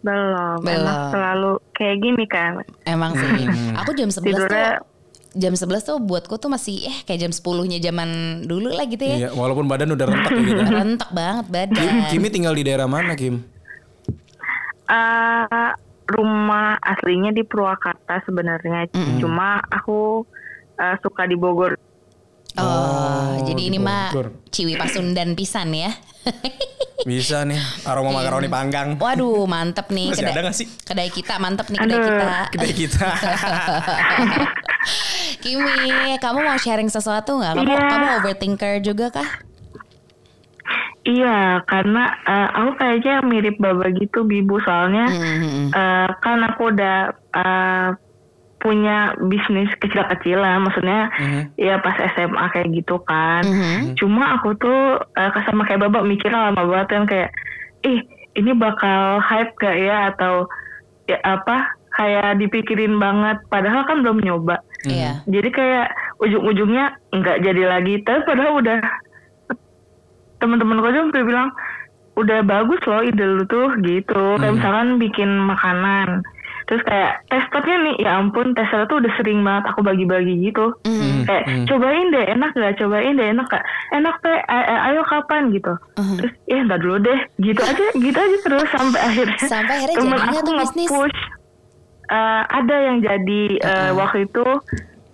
Belum, Belum. emang selalu kayak gini kan. Emang sih. Hmm. Aku jam 11 Tidurnya- tuh jam 11 tuh buatku tuh masih eh kayak jam 10-nya zaman dulu lah gitu ya. Iya, walaupun badan udah rentak ya gitu. Rentak banget Kim, badan. Kimi tinggal di daerah mana Kim? Eh, rumah aslinya di Purwakarta sebenarnya. Cuma aku eh, suka di Bogor. Oh, Oh, jadi di ini mah Bogor. Ciwi Pasundan pisan ya. Bisa nih, aroma makaroni panggang. Waduh, mantep nih. Masih ada nggak sih? Kedai kita mantep nih kedai Aduh, kita. Kedai kita. (laughs) Kimi, kamu mau sharing sesuatu nggak? Kamu Iya. kamu overthinker juga kah? Iya, karena eh, aku kayaknya mirip Baba gitu, Bibu. Soalnya Hmm, eh, kan aku udah eh, punya bisnis kecil-kecilan, maksudnya ya pas SMA kayak gitu kan. Mhm. Cuma aku tuh eh, sama kayak Baba mikirnya lama banget kan kayak, ih ini bakal hype gak ya? Atau ya apa kayak dipikirin banget. Padahal kan belum nyoba. Iya. jadi kayak ujung-ujungnya nggak jadi lagi. Tapi padahal udah teman-teman gue aja sampai bilang udah bagus loh ide lu tuh gitu. Kayak misalkan bikin makanan terus kayak testernya nih ya ampun testernya tuh udah sering banget aku bagi-bagi gitu. Mhm. kayak cobain deh enak gak cobain deh enak gak enak teh ayo kapan? Gitu. Mhm. terus ya ntar dulu deh gitu aja gitu aja terus sampai akhirnya. Sampai akhirnya temen aku tuh bisnis? nge-push eh, ada yang jadi eh, waktu itu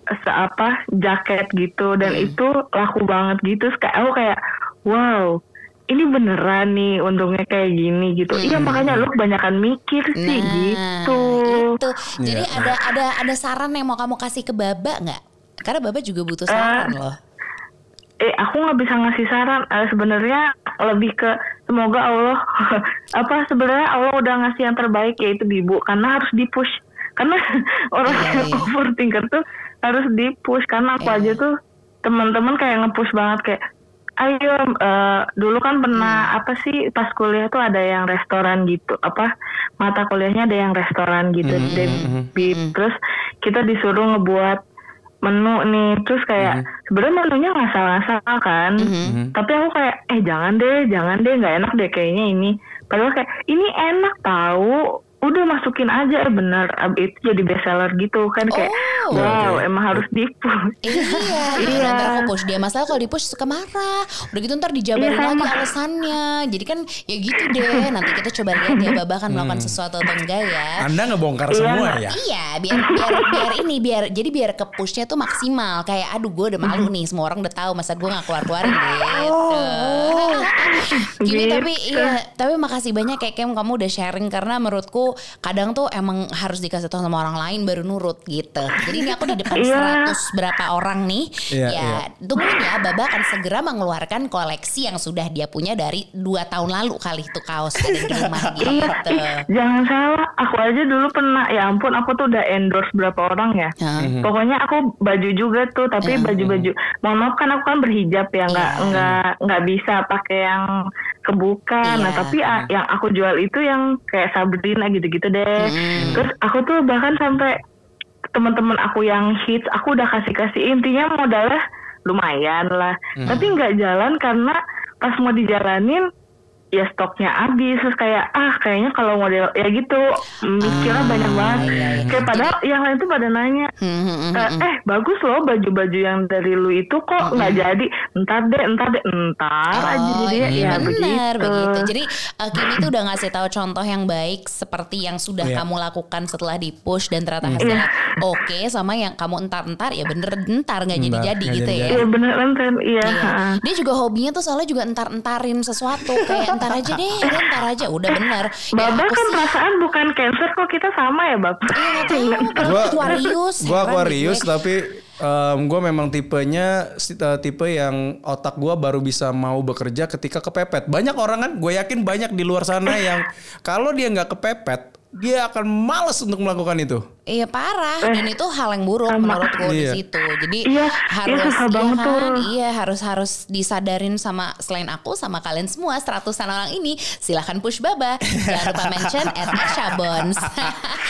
se apa jaket gitu. Dan Hmm. itu laku banget gitu. Terus kayak aku kayak wow ini beneran nih untungnya kayak gini gitu iya makanya lu kebanyakan mikir sih Hmm. Nah, gitu itu. Jadi Iya. ada ada ada saran yang mau kamu kasih ke Baba nggak? Karena Baba juga butuh saran loh. eh aku nggak bisa ngasih saran Eh, sebenarnya lebih ke semoga Allah (laughs) apa sebenarnya Allah udah ngasih yang terbaik yaitu ibu karena harus dipush karena (laughs) orang Iya, yang iya. overthinker tuh harus dipush karena aku Iya. aja tuh teman-teman kayak ngepush banget kayak ayo eh, dulu kan Hmm. pernah apa sih pas kuliah tuh ada yang restoran gitu apa mata kuliahnya ada yang restoran gitu Hmm, Debbie. terus kita disuruh ngebuat menu nih terus kayak sebenarnya menunya nggak salah-salah kan Mhm. tapi aku kayak eh jangan deh jangan deh nggak enak deh kayaknya ini padahal kayak ini enak tahu udah masukin aja eh bener Ab- itu jadi bestseller gitu kan kayak Oh. wow emang harus dipush Iya, (laughs) Iya. nanti aku push dia. Masalah kalau di push suka marah. Udah gitu ntar dijabarin Iya, lagi alasannya. Jadi kan ya gitu deh. Nanti kita coba lihat ya (laughs) Baba kan melakukan sesuatu atau enggak ya. Anda ngebongkar Iya, semua ya? Iya, biar biar biar ini biar jadi biar ke pushnya tuh maksimal. Kayak aduh gue udah malu nih, semua orang udah tahu masa gue nggak keluar keluarin (laughs) gitu. Kimi Gitu. tapi iya, tapi makasih banyak kayak Kem kamu udah sharing karena menurutku kadang tuh emang harus dikasih tahu sama orang lain baru nurut gitu. Jadi ini aku di depan Iya. 100 berapa orang nih. Iya, ya, iya. tungguin ya Baba akan segera mengeluarkan koleksi yang sudah dia punya dari dua tahun lalu kali itu kaos ada di rumah (laughs) gitu. Iya, jangan salah. Aku aja dulu pernah, ya ampun, aku tuh udah endorse berapa orang ya. Hah? Pokoknya aku baju juga tuh, tapi baju-baju. Mohon maaf kan aku kan berhijab ya, nggak Iya. nggak nggak bisa pakai yang kebuka. Nah, Iya. tapi ah, yang aku jual itu yang kayak Sabrina gitu-gitu deh. Terus aku tuh bahkan sampai teman-teman aku yang hits, aku udah kasih-kasih intinya modalnya lumayan lah. Tapi nggak jalan karena pas mau dijalanin ya stoknya habis terus kayak ah kayaknya kalau model ya gitu mikirnya Ah, banyak banget iya, iya. kayak padahal yang lain tuh pada nanya Hmm, hmm, hmm, eh, hmm. eh bagus loh baju-baju yang dari lu itu kok nggak jadi entar deh entar deh entar aja Oh, jadi iya ya benar begitu begitu. Jadi uh, Kimi tuh udah ngasih tahu contoh yang baik seperti yang sudah Iya. kamu lakukan setelah di push dan ternyata hasilnya oke sama yang kamu entar-entar ya bener entar nggak Entar, jadi-jadi gitu ya. iya beneran kan iya Iya. Dia juga hobinya tuh soalnya juga entar-entarin sesuatu kayak entar (laughs) aja deh, udah entar aja udah bener. Ya Baba aku kan sih perasaan bukan cancer kok kita sama ya bapak iya Gua- Aquarius. Gua Aquarius tapi gue memang tipenya eh, tipe yang otak gue baru bisa mau bekerja ketika kepepet. Banyak orang kan, gue yakin banyak di luar sana yang kalau dia nggak kepepet, dia akan males untuk melakukan itu. Iya parah dan itu hal yang buruk sama. menurutku di Iya. situ. Jadi Iya, harus iya, susah iya banget kan? tuh. Iya harus harus disadarin sama selain aku sama kalian semua seratusan orang ini silahkan push baba. Jangan lupa mention at. (laughs)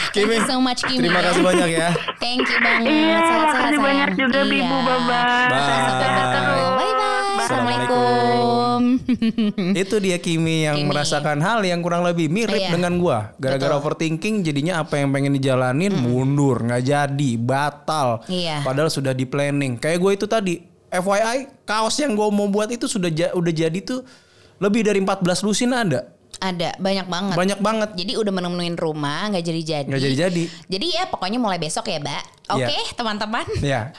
Thank you so much Kimi. Terima kasih banyak ya. Thank you banget. iya Sehat-sehat, makasih banyak juga Iya. Bibu Baba Bye. Sampai bertemu. Bye bye. Assalamualaikum. Assalamualaikum. (laughs) itu dia Kimi yang Kimi. merasakan hal yang kurang lebih mirip Iya. dengan gua. Gara-gara overthinking jadinya apa yang pengen dijalanin mundur, nggak jadi, batal. Iya. Padahal sudah di planning. Kayak gue itu tadi, FYI, kaos yang gue mau buat itu sudah ja- udah jadi tuh lebih dari 14 lusin ada. Ada banyak banget. Banyak banget. Jadi udah menemuin rumah nggak jadi-jadi. Nggak jadi-jadi. Jadi ya pokoknya mulai besok ya, Mbak. Oke, Iya. teman-teman. (laughs) Ya.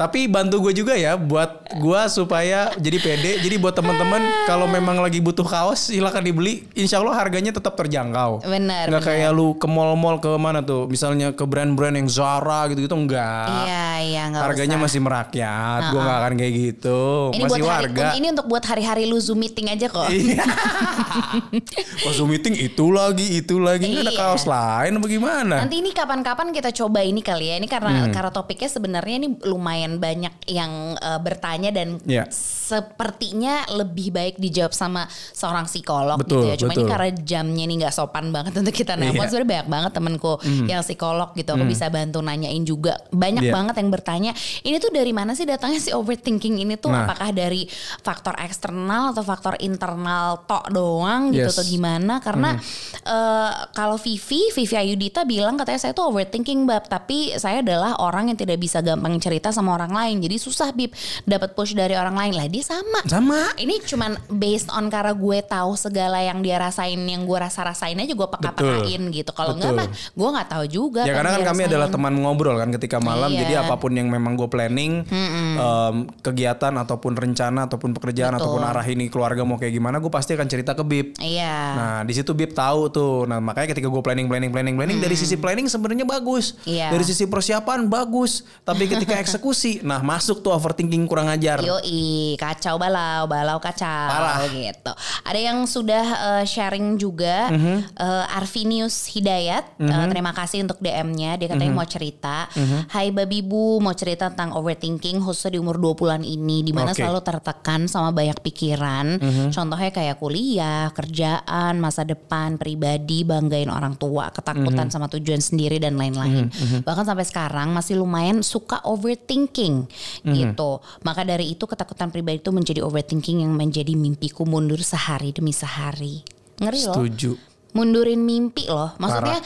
Tapi bantu gue juga ya buat gue supaya jadi pede. Jadi buat teman-teman kalau memang lagi butuh kaos silakan dibeli. Insya Allah harganya tetap terjangkau. Benar, benar. kayak lu ke mall-mall ke mana tuh. Misalnya ke brand-brand yang Zara gitu-gitu enggak. Iya, iya nggak Harganya usah. masih merakyat. Gue nggak akan kayak gitu. Ini masih buat hari, warga. ini untuk buat hari-hari lu Zoom meeting aja kok. Iya. Pas (laughs) Zoom meeting itu lagi, itu lagi. Ada Iya. kaos lain apa gimana? Nanti ini kapan-kapan kita coba ini kali ya. Ini karena karena topiknya sebenarnya ini lumayan lumayan banyak yang uh, bertanya dan Yeah. sepertinya lebih baik dijawab sama seorang psikolog Betul, gitu ya. Cuma betul. ini karena jamnya ini nggak sopan banget untuk kita nelpon. Iya. Sebenarnya banyak banget temenku yang psikolog gitu. Aku bisa bantu nanyain juga. Banyak Iya. banget yang bertanya, ini tuh dari mana sih datangnya si overthinking ini tuh? Nah. Apakah dari faktor eksternal atau faktor internal tok doang gitu Yes. atau gimana? Karena eh, kalau Vivi, Vivi Ayudita bilang katanya saya tuh overthinking bab, tapi saya adalah orang yang tidak bisa gampang cerita sama orang lain. Jadi susah bib dapat push dari orang lain lah. Dia sama. Sama. Ini cuman based on karena gue tahu segala yang dia rasain, yang gue rasa-rasain aja gue peka-pekain gitu. Kalau enggak mah gue nggak tahu juga. Ya apa karena kan kami rasain. adalah teman ngobrol kan ketika malam. Iya. Jadi apa pun yang memang gue planning, em, kegiatan ataupun rencana ataupun pekerjaan Betul. ataupun arah ini keluarga mau kayak gimana, gue pasti akan cerita ke Bib. Iya. Nah di situ Bib tahu tuh. Nah makanya ketika gue planning planning planning planning dari sisi planning sebenarnya bagus. Iya. Dari sisi persiapan bagus. Tapi ketika eksekusi, (laughs) nah masuk tuh overthinking kurang ajar. Yoi, kacau balau, balau kacau Parah. gitu. Ada yang sudah eh, sharing juga Mhm. eh, Arvinius Hidayat, eh, terima kasih untuk DM-nya. Dia katanya mau cerita. Hai Babi Bu, mau cerita tentang overthinking khususnya di umur 20-an ini di mana. Mhm. selalu tertekan sama banyak pikiran. Contohnya kayak kuliah, kerjaan, masa depan, pribadi, banggain orang tua, ketakutan Mhm. sama tujuan sendiri dan lain-lain. Bahkan sampai sekarang masih lumayan suka overthinking Mhm. gitu. Maka dari itu ketakutan pribadi itu menjadi overthinking yang menjadi mimpiku mundur sehari demi sehari. Ngeri loh. Setuju. Mundurin mimpi loh. Maksudnya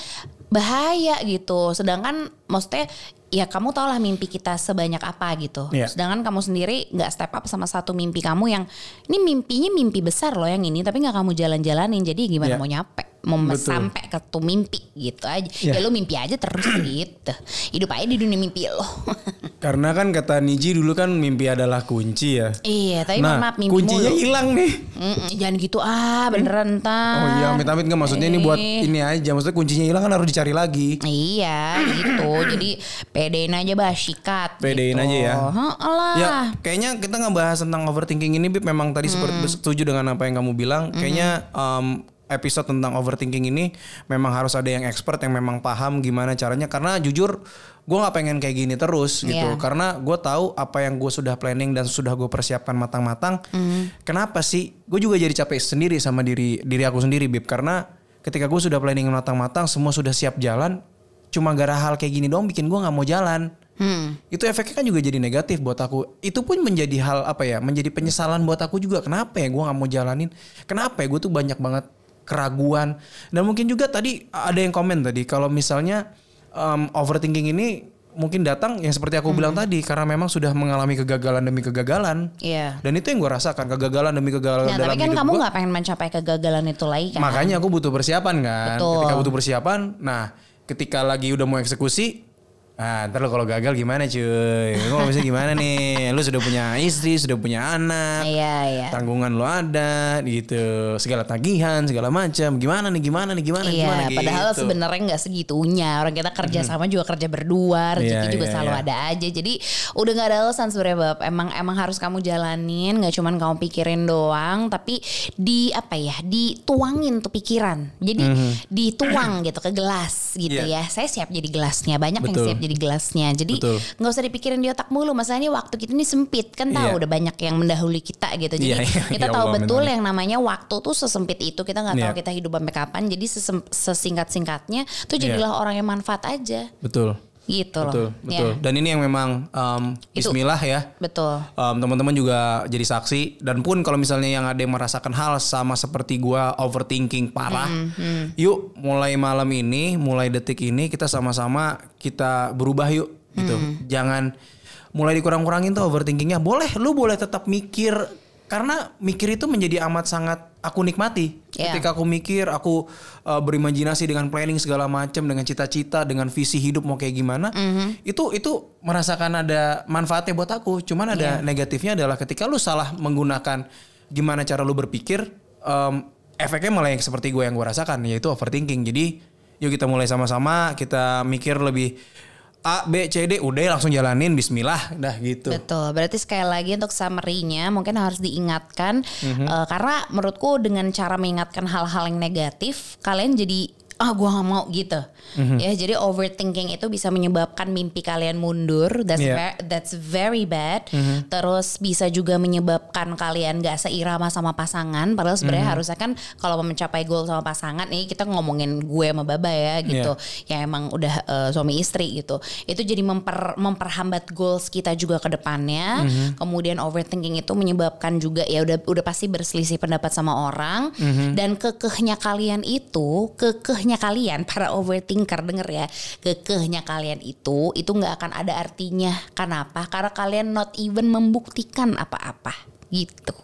bahaya gitu. Sedangkan maksudnya ya kamu tau lah mimpi kita sebanyak apa gitu. Iya. Sedangkan kamu sendiri nggak step up sama satu mimpi kamu yang ini mimpinya mimpi besar loh yang ini tapi nggak kamu jalan-jalanin. Jadi gimana Iya. mau nyampe, mau Betul. sampai ke tuh mimpi gitu aja. Iya. Ya lu mimpi aja terus gitu. Hidup aja di dunia mimpi lo. (laughs) Karena kan kata Niji dulu kan mimpi adalah kunci ya. iya, tapi nah maaf mimpi kuncinya hilang nih. Mm-mm, jangan gitu ah beneran ntar. Oh iya amit-amit nggak maksudnya ini buat Eh. ini aja. Maksudnya kuncinya hilang kan harus dicari lagi. Iya gitu. (clears throat) Jadi pedein aja bah sikat. Pedein gitu. aja ya. Heeh. Ya, kayaknya kita ngebahas tentang overthinking ini, Bib. Memang tadi seperti Hmm. setuju dengan apa yang kamu bilang. Kayaknya um, episode tentang overthinking ini memang harus ada yang expert yang memang paham gimana caranya. Karena jujur, gue nggak pengen kayak gini terus gitu. Iya. Karena gue tahu apa yang gue sudah planning dan sudah gue persiapkan matang-matang. Hmm. Kenapa sih? Gue juga jadi capek sendiri sama diri diri aku sendiri, Bib. Karena ketika gue sudah planning matang-matang, semua sudah siap jalan. Cuma gara hal kayak gini dong bikin gue nggak mau jalan Hmm. itu efeknya kan juga jadi negatif buat aku itu pun menjadi hal apa ya menjadi penyesalan buat aku juga kenapa ya gue nggak mau jalanin kenapa ya gue tuh banyak banget keraguan dan mungkin juga tadi ada yang komen tadi kalau misalnya um, overthinking ini mungkin datang yang seperti aku bilang tadi karena memang sudah mengalami kegagalan demi kegagalan Iya. dan itu yang gue rasakan kegagalan demi kegagalan Nah, dalam tapi kan hidup kamu nggak pengen mencapai kegagalan itu lagi kan? Makanya aku butuh persiapan kan. Betul. Ketika butuh persiapan, nah ketika lagi udah mau eksekusi, ah ntar lo kalau gagal gimana cuy? Lo bisa gimana nih? Lo sudah punya istri, sudah punya anak, Iya iya. tanggungan lo ada, gitu, segala tagihan, segala macam. Gimana nih? Gimana nih? Gimana? Iya, gimana? padahal gitu. sebenarnya nggak segitunya. Orang kita kerja sama juga kerja berdua, rezeki Iya, juga iya, selalu iya. ada aja. Jadi udah nggak ada alasan sebenarnya bab. Emang emang harus kamu jalanin, nggak cuman kamu pikirin doang, tapi di apa ya, dituangin tuh pikiran. Jadi dituang gitu ke gelas gitu. Iya. ya. Saya siap jadi gelasnya, banyak yang Betul. siap jadi gelasnya. Jadi nggak usah dipikirin di otak mulu. Masalahnya waktu kita ini sempit kan tahu Iya. udah banyak yang mendahului kita gitu. Jadi Iya, iya, kita ya tahu Allah, betul yang namanya waktu tuh sesempit itu kita nggak tahu Iya. kita hidup sampai kapan. Jadi sesem- sesingkat-singkatnya tuh jadilah orang yang manfaat aja Betul, gitu Iya. betul, loh. betul. Ya, Dan ini yang memang um, Itu. Bismillah ya. betul. Um, teman-teman juga jadi saksi dan pun kalau misalnya yang ada yang merasakan hal sama seperti gua overthinking parah, yuk mulai malam ini, mulai detik ini kita sama-sama kita berubah yuk gitu. Jangan mulai dikurang-kurangin tuh overthinkingnya. Boleh, lu boleh tetap mikir karena mikir itu menjadi amat sangat aku nikmati. Iya. Ketika aku mikir, aku uh, berimajinasi dengan planning segala macam, dengan cita-cita, dengan visi hidup mau kayak gimana, itu itu merasakan ada manfaatnya buat aku. Cuman ada negatifnya adalah ketika lu salah menggunakan gimana cara lu berpikir, um, efeknya malah yang seperti gue yang gue rasakan, yaitu overthinking. Jadi, yuk kita mulai sama-sama, kita mikir lebih A, B, C, D, udah langsung jalanin, Bismillah, dah gitu. Betul. Berarti sekali lagi untuk summary-nya mungkin harus diingatkan Mhm. eh, karena menurutku dengan cara mengingatkan hal-hal yang negatif kalian jadi ah gue gak mau gitu Mhm. ya jadi overthinking itu bisa menyebabkan mimpi kalian mundur that's Iya. Mhm. ve- that's very bad terus bisa juga menyebabkan kalian gak seirama sama pasangan padahal sebenarnya Mhm. harusnya kan kalau mau mencapai goal sama pasangan ini kita ngomongin gue sama baba ya gitu Iya. yang emang udah eh, suami istri gitu itu jadi memper memperhambat goals kita juga ke depannya Mhm. kemudian overthinking itu menyebabkan juga ya udah udah pasti berselisih pendapat sama orang Mhm. dan kekehnya kalian itu kekehnya kalian para overthinker denger ya. Kekehnya kalian itu itu nggak akan ada artinya. Kenapa? Karena kalian not even membuktikan apa-apa gitu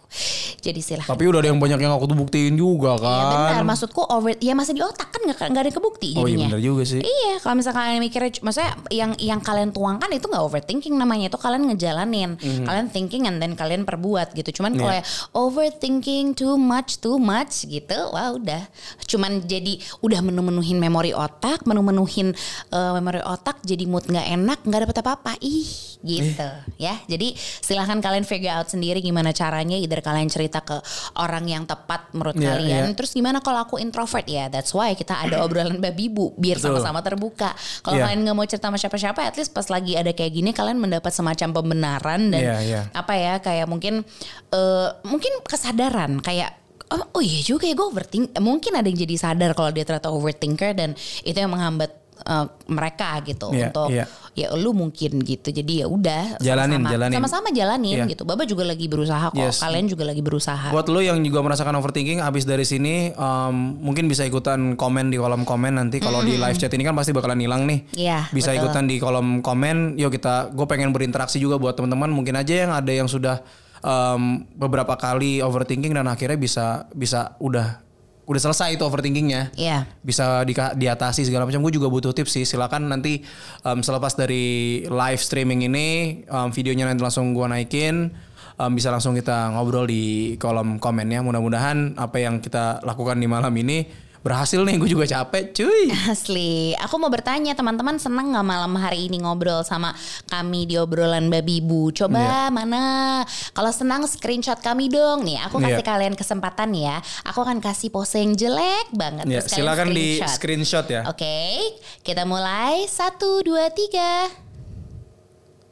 jadi silahkan Tapi udah ada yang banyak yang aku tuh buktiin juga Ya kan. benar, maksudku over ya masih di otak kan nggak nggak ada yang kebukti Oh iya jadinya. benar juga sih. Iya, kalau misalnya kalian mikirnya, maksudnya yang yang kalian tuangkan itu nggak overthinking namanya itu kalian ngejalanin, kalian thinking and then kalian perbuat gitu. Cuman kalau. Iya. ya overthinking too much too much gitu, wah udah, cuman jadi udah menu-menuhin memori otak, menu-menuhin eh, memori otak, jadi mood nggak enak, nggak dapet apa-apa, ih gitu ya. Jadi silahkan kalian figure out sendiri gimana caranya, either kalian cerita ke orang yang tepat menurut Iya, kalian. iya. Terus gimana kalau aku introvert ya? That's why kita ada (laughs) obrolan babi bu biar sama-sama terbuka. Kalau Iya. kalian nggak mau cerita sama siapa-siapa, at least pas lagi ada kayak gini kalian mendapat semacam pembenaran dan Iya, iya. apa ya kayak mungkin eh, mungkin kesadaran kayak oh, oh iya juga ya gue overthink. Mungkin ada yang jadi sadar kalau dia ternyata overthinker dan itu yang menghambat eh, mereka gitu Iya, untuk iya. ya lu mungkin gitu. Jadi ya udah Jalanin, sama-sama- jalanin. sama-sama jalanin Iya. gitu. Baba juga lagi berusaha kok. Yes. Kalian juga lagi berusaha. Buat lo yang juga merasakan overthinking abis dari sini em, mungkin bisa ikutan komen di kolom komen nanti kalau di live chat ini kan pasti bakalan hilang nih. Iya, Bisa betul. ikutan di kolom komen. Yuk kita gue pengen berinteraksi juga buat teman-teman mungkin aja yang ada yang sudah em, beberapa kali overthinking dan akhirnya bisa bisa udah udah selesai itu overthinkingnya. Iya. bisa di, diatasi segala macam. Gue juga butuh tips sih. Silakan nanti em, selepas dari live streaming ini em, videonya nanti langsung gue naikin. Em, bisa langsung kita ngobrol di kolom komen ya. Mudah-mudahan apa yang kita lakukan di malam ini berhasil nih. Gue juga capek, cuy. (laughs) Asli, aku mau bertanya teman-teman seneng nggak malam hari ini ngobrol sama kami di obrolan babi bu? Coba mana? Kalau senang screenshot kami dong nih. Aku kasih Iya. kalian kesempatan ya. Aku akan kasih pose yang jelek banget. Ya, Terus kalian silakan di screenshot. screenshot ya. Oke, kita mulai satu dua tiga.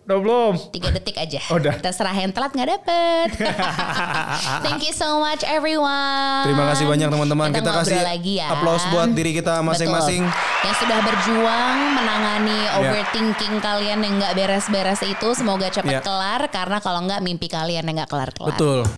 Udah belum? Tiga detik aja. Oh, udah. Terserah yang telat nggak dapet. (laughs) Thank you so much everyone. Terima kasih banyak teman-teman. Kita, ngobrol kasih lagi ya. applause buat diri kita masing-masing. Yang sudah berjuang menangani Ya. overthinking kalian yang nggak beres-beres itu semoga cepat Ya. kelar karena kalau nggak mimpi kalian yang nggak kelar-kelar. Betul.